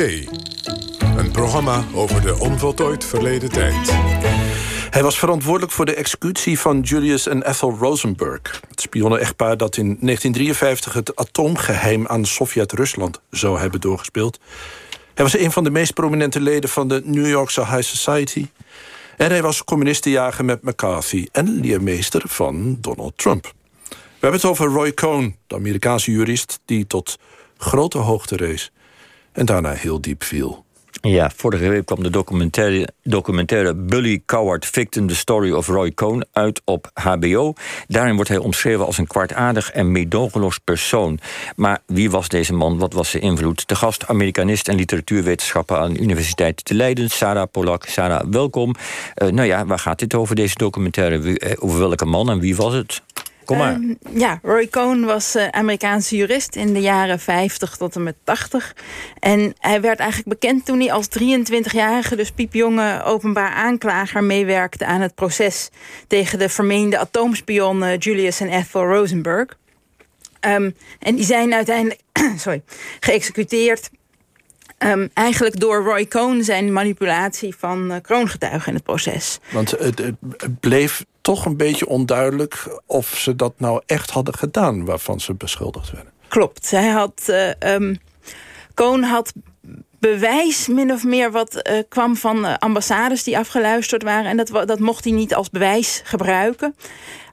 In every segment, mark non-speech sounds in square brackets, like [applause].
Een programma over de onvoltooid verleden tijd. Hij was verantwoordelijk voor de executie van Julius en Ethel Rosenberg. Het spionnen-echtpaar dat in 1953 het atoomgeheim aan Sovjet-Rusland zou hebben doorgespeeld. Hij was een van de meest prominente leden van de New Yorkse High Society. En hij was communistenjager met McCarthy en leermeester van Donald Trump. We hebben het over Roy Cohn, de Amerikaanse jurist... die tot grote hoogte rees en daarna heel diep viel. Ja, vorige week kwam de documentaire, documentaire Bully Coward Victim... The Story of Roy Cohn uit op HBO. Daarin wordt hij omschreven als een kwartaardig en meedogenloos persoon. Maar wie was deze man? Wat was zijn invloed? De gast, Amerikanist en literatuurwetenschapper... aan de Universiteit te Leiden, Sarah Polak. Sarah, welkom. Uh, nou ja, waar gaat dit over, deze documentaire? Eh, over welke man en wie was het? Um, ja, Roy Cohn was uh, Amerikaanse jurist in de jaren 50 tot en met 80. En hij werd eigenlijk bekend toen hij als 23-jarige, dus piepjonge openbaar aanklager meewerkte aan het proces tegen de vermeende atoomspionnen Julius en Ethel Rosenberg. Um, en die zijn uiteindelijk [clears throat] sorry, geëxecuteerd Um, eigenlijk door Roy Cohn zijn manipulatie van uh, kroongetuigen in het proces. Want het, het, bleef toch een beetje onduidelijk of ze dat nou echt hadden gedaan... waarvan ze beschuldigd werden. Klopt. Hij had, uh, um, Cohn had bewijs min of meer wat uh, kwam van ambassades die afgeluisterd waren. En dat, dat mocht hij niet als bewijs gebruiken.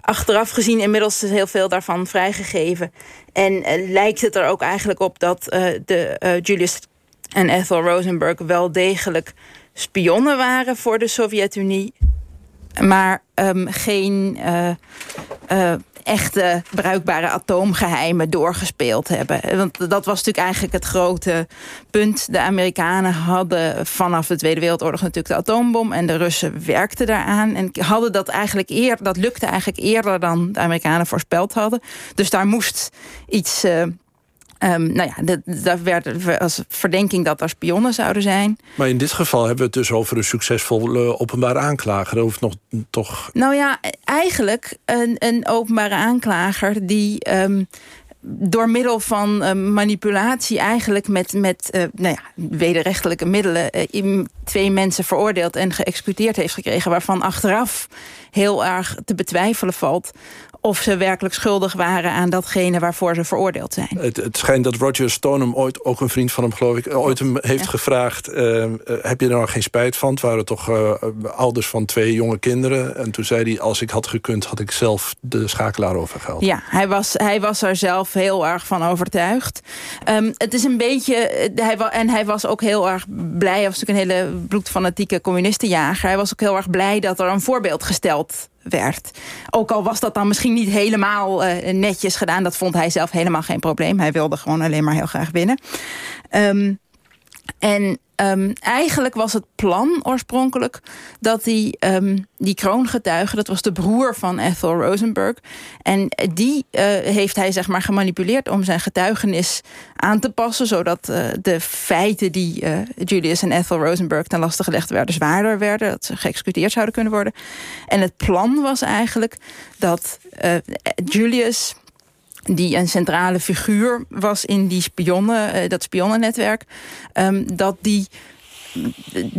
Achteraf gezien inmiddels is heel veel daarvan vrijgegeven. En lijkt het er ook eigenlijk op dat de Julius en Ethel Rosenberg wel degelijk spionnen waren voor de Sovjet-Unie. Maar um, geen uh, uh, echte bruikbare atoomgeheimen doorgespeeld hebben. Want dat was natuurlijk eigenlijk het grote punt. De Amerikanen hadden vanaf de Tweede Wereldoorlog natuurlijk de atoombom... en de Russen werkten daaraan. En hadden dat eigenlijk eerder, dat lukte eigenlijk eerder dan de Amerikanen voorspeld hadden. Dus daar moest iets... Uh, Um, nou ja, daar werd als verdenking dat er spionnen zouden zijn. Maar in dit geval hebben we het dus over een succesvolle openbare aanklager. Of nog toch... Nou ja, eigenlijk een, een openbare aanklager die... Um, door middel van uh, manipulatie eigenlijk met, met uh, nou ja, wederrechtelijke middelen... Uh, twee mensen veroordeeld en geëxecuteerd heeft gekregen... waarvan achteraf heel erg te betwijfelen valt of ze werkelijk schuldig waren aan datgene waarvoor ze veroordeeld zijn. Het, het schijnt dat Roger Stoneham ooit, ook een vriend van hem geloof ik... ooit hem heeft gevraagd, uh, heb je er nou geen spijt van? Het waren toch uh, ouders van twee jonge kinderen. En toen zei hij, als ik had gekund, had ik zelf de schakelaar overgehaald. Ja, hij was, hij was er zelf heel erg van overtuigd. Um, het is een beetje, hij, en hij was ook heel erg blij... hij was natuurlijk een hele bloedfanatieke communistenjager. Hij was ook heel erg blij dat er een voorbeeld gesteld werd. Ook al was dat dan misschien niet helemaal uh, netjes gedaan. Dat vond hij zelf helemaal geen probleem. Hij wilde gewoon alleen maar heel graag winnen. Um, en um, eigenlijk was het plan oorspronkelijk dat die, um, die kroongetuige, dat was de broer van Ethel Rosenberg, en die uh, heeft hij zeg maar gemanipuleerd om zijn getuigenis aan te passen, zodat uh, de feiten die uh, Julius en Ethel Rosenberg ten laste gelegd werden zwaarder werden, dat ze geëxecuteerd zouden kunnen worden. En het plan was eigenlijk dat Julius die een centrale figuur was in die spionnen, uh, dat spionnennetwerk... Um, dat die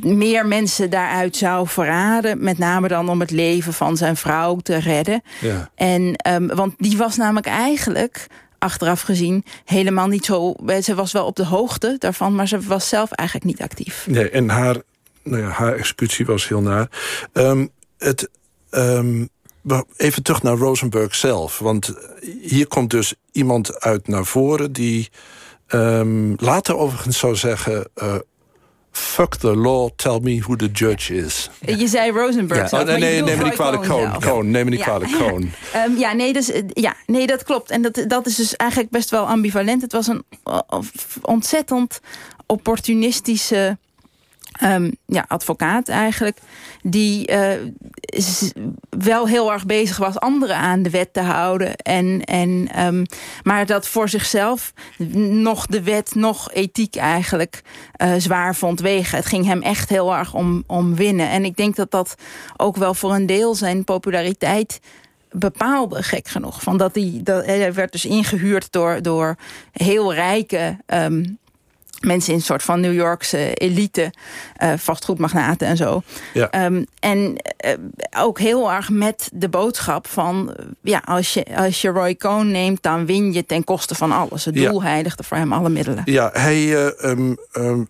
meer mensen daaruit zou verraden. Met name dan om het leven van zijn vrouw te redden. Ja. En, um, want die was namelijk eigenlijk achteraf gezien helemaal niet zo... Ze was wel op de hoogte daarvan, maar ze was zelf eigenlijk niet actief. Nee, en haar, nou ja, haar executie was heel naar. Um, het... Um, even terug naar Rosenberg zelf. Want hier komt dus iemand uit naar voren... die um, later overigens zou zeggen... Uh, fuck the law, tell me who the judge is. Je zei Rosenberg ja. oh, nee, nee, neem me niet kwalijk. Cohn, neem me niet kwalijk, [laughs] Cohn. um, ja, nee, dus, ja, nee, dat klopt. En dat, dat is dus eigenlijk best wel ambivalent. Het was een ontzettend opportunistische um, ja, advocaat eigenlijk... die uh, wel heel erg bezig was anderen aan de wet te houden. En, en, um, maar dat voor zichzelf nog de wet, nog ethiek eigenlijk uh, zwaar vond wegen. Het ging hem echt heel erg om, om winnen. En ik denk dat dat ook wel voor een deel zijn populariteit bepaalde, gek genoeg. Van dat hij, dat, hij werd dus ingehuurd door, door heel rijke... Um, mensen in een soort van New Yorkse elite, uh, vastgoedmagnaten en zo. Ja. Um, en uh, ook heel erg met de boodschap van... ja, als je, als je Roy Cohn neemt, dan win je ten koste van alles. Het doel Ja. heiligde voor hem alle middelen. Ja, hij... eh, um, um, er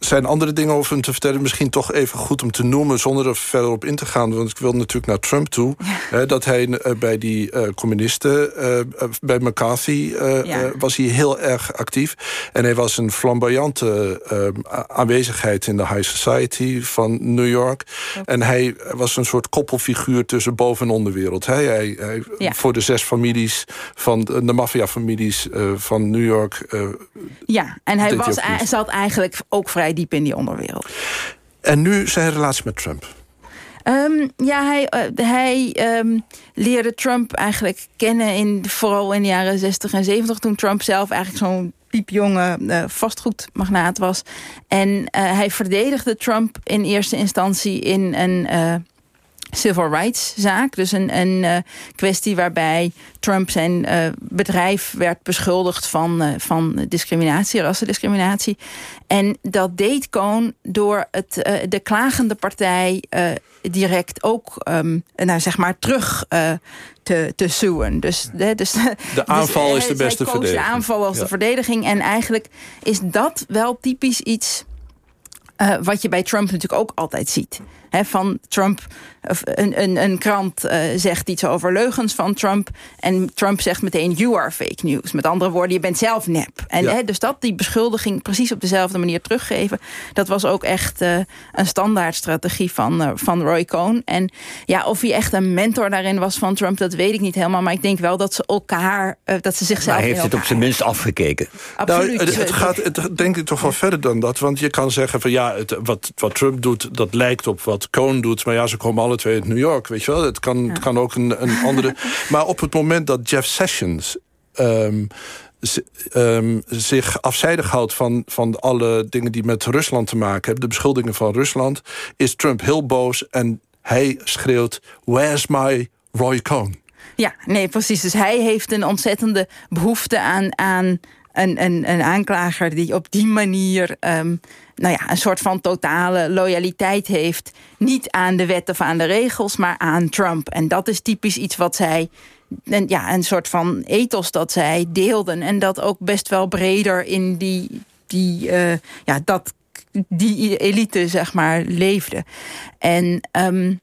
zijn andere dingen over hem te vertellen. Misschien toch even goed om te noemen... zonder er verder op in te gaan. Want ik wil natuurlijk naar Trump toe. Hè, dat hij uh, bij die uh, communisten... Uh, bij McCarthy Ja. was hij heel erg actief. En hij was een flamboyante aanwezigheid... in de high society van New York. En hij was een soort koppelfiguur tussen boven- en onderwereld. Hij, hij. Voor de zes families van de, de maffia-families van New York... Ja, en hij was, hij zat eigenlijk ook vrij diep in die onderwereld. En nu zijn relatie met Trump. Um, ja, hij, uh, hij um, leerde Trump eigenlijk kennen... In, vooral in de jaren 60 en 70... toen Trump zelf eigenlijk zo'n piepjonge uh, vastgoedmagnaat was. En uh, hij verdedigde Trump in eerste instantie in een... Civil rights zaak. Dus een, een uh, kwestie waarbij Trump zijn uh, bedrijf werd beschuldigd van, uh, van discriminatie, rassendiscriminatie. En dat deed Cohn door het, de klagende partij direct ook um, nou, zeg maar terug te, te suen. Dus, de, [laughs] dus, de aanval dus, is de beste verdediging. de aanval als ja. de verdediging. En eigenlijk is dat wel typisch iets wat je bij Trump natuurlijk ook altijd ziet. He, van Trump, een, een, een krant uh, zegt iets over leugens van Trump. En Trump zegt meteen, you are fake news. Met andere woorden, je bent zelf nep. En ja. he, dus dat die beschuldiging precies op dezelfde manier teruggeven... dat was ook echt uh, een standaardstrategie van, uh, van Roy Cohn. En ja, of hij echt een mentor daarin was van Trump... dat weet ik niet helemaal. Maar ik denk wel dat ze elkaar, uh, dat ze zichzelf... hij heeft het op zijn minst afgekeken. Absoluut. Nou, het, het gaat het, denk ik toch wel verder dan dat. Want je kan zeggen van ja, het, wat, wat Trump doet... dat lijkt op wat Cohn doet. Maar ja, ze komen alle twee uit New York, weet je wel. Het kan, het kan ook een, een [laughs] andere... maar op het moment dat Jeff Sessions... Um, um, zich afzijdig houdt van, van alle dingen die met Rusland te maken hebben... de beschuldigingen van Rusland, is Trump heel boos... en hij schreeuwt, where's my Roy Cohn? Ja, nee, precies. Dus hij heeft een ontzettende behoefte aan... aan een, een, een aanklager die op die manier um, nou ja, een soort van totale loyaliteit heeft. Niet aan de wet of aan de regels, maar aan Trump. En dat is typisch iets wat zij... Ja, een soort van ethos dat zij deelden. En dat ook best wel breder in die, die, uh, ja, dat, die elite, zeg maar, leefde. En... Um,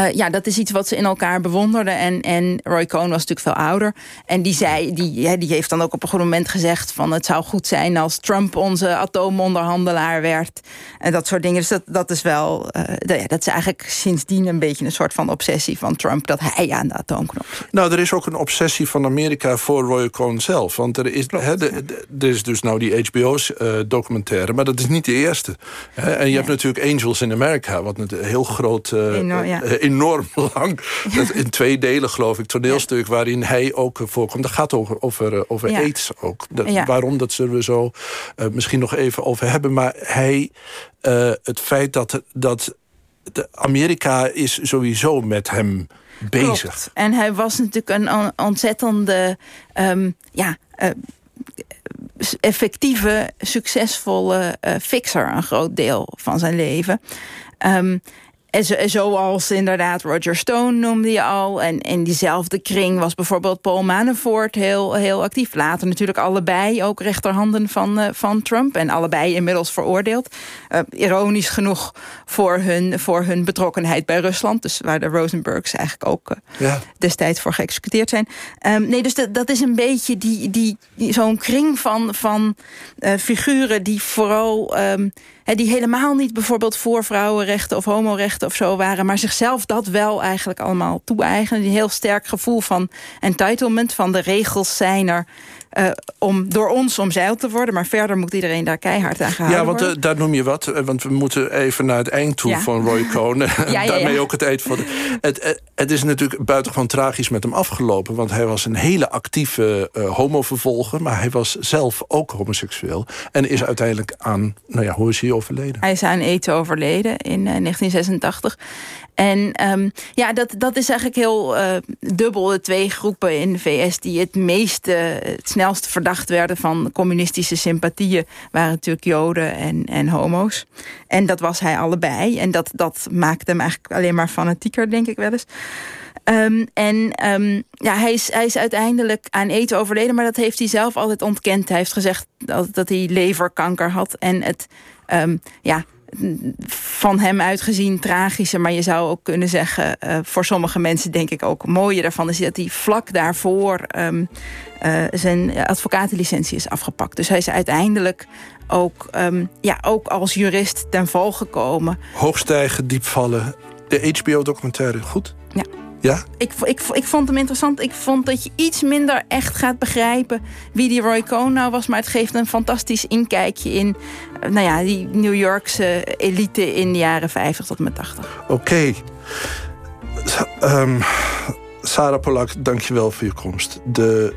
Uh, ja, dat is iets wat ze in elkaar bewonderden. En, en Roy Cohn was natuurlijk veel ouder. En die, zei, die, ja, die heeft dan ook op een goed moment gezegd... van het zou goed zijn als Trump onze atoomonderhandelaar werd. En dat soort dingen. Dus dat, dat is wel... Uh, dat, dat is eigenlijk sindsdien een beetje een soort van obsessie van Trump... dat hij aan de atoomknop zit. Nou, er is ook een obsessie van Amerika voor Roy Cohn zelf. Want er is, Klopt, hè, de, de, er is dus nou die HBO-documentaire... Uh, maar dat is niet de eerste. Hè? En je hebt natuurlijk Angels in America... wat een heel groot... Enorm, ja enorm [laughs] lang. in twee delen, geloof ik, toneelstuk... waarin hij ook voorkomt. Dat gaat over, over, over ja. aids ook. Dat, ja. Waarom, dat zullen we zo uh, misschien nog even over hebben. Maar hij, uh, het feit dat, dat de Amerika is sowieso met hem bezig. Klopt. En hij was natuurlijk een ontzettende... Um, ja, uh, effectieve, succesvolle fixer... een groot deel van zijn leven... Um, en zo, zoals inderdaad Roger Stone noemde je al. En in diezelfde kring was bijvoorbeeld Paul Manafort heel, heel actief. Later natuurlijk allebei ook rechterhanden van, uh, van Trump. En allebei inmiddels veroordeeld. Uh, ironisch genoeg voor hun, voor hun betrokkenheid bij Rusland. Dus waar de Rosenbergs eigenlijk ook uh, ja. destijds voor geëxecuteerd zijn. Um, nee, dus dat, dat is een beetje die, die, die, zo'n kring van, van figuren die vooral... Um, die helemaal niet bijvoorbeeld voor vrouwenrechten of homorechten of zo waren... maar zichzelf dat wel eigenlijk allemaal toe-eigenen. Een heel sterk gevoel van entitlement, van de regels zijn er... Uh, om door ons omzeild te worden. Maar verder moet iedereen daar keihard aan gehouden Ja, want uh, daar noem je wat. Want we moeten even naar het eind toe ja. van Roy [laughs] Cohn. [laughs] ja, Daarmee ook het eind van... Het, het is natuurlijk buitengewoon tragisch met hem afgelopen. Want hij was een hele actieve homovervolger. Maar hij was zelf ook homoseksueel. En is uiteindelijk aan... Nou ja, hoe is hij overleden? Hij is aan aids overleden in 1986. En um, ja, dat, dat is eigenlijk heel uh, dubbel. De twee groepen in de VS die het meeste, het snelst verdacht werden van communistische sympathieën... waren natuurlijk joden en, en homo's. En dat was hij allebei. En dat, dat maakte hem eigenlijk alleen maar fanatieker, denk ik wel eens. Um, en um, ja, hij, is, hij is uiteindelijk aan eten overleden... maar dat heeft hij zelf altijd ontkend. Hij heeft gezegd dat, dat hij leverkanker had. En het, ja, van hem uitgezien tragische, maar je zou ook kunnen zeggen... Uh, voor sommige mensen denk ik ook mooie daarvan... is dat hij vlak daarvoor um, uh, zijn advocatenlicentie is afgepakt. Dus hij is uiteindelijk ook, um, ja, ook als jurist ten val gekomen. Hoogstijgen, diepvallen, de HBO-documentaire, goed? Ja. Ja? Ik, ik, ik vond hem interessant. Ik vond dat je iets minder echt gaat begrijpen wie die Roy Cohn nou was. Maar het geeft een fantastisch inkijkje in nou ja, die New Yorkse elite in de jaren 50 tot met 80. Oké. Okay. Um, Sarah Polak, dankjewel voor je komst. De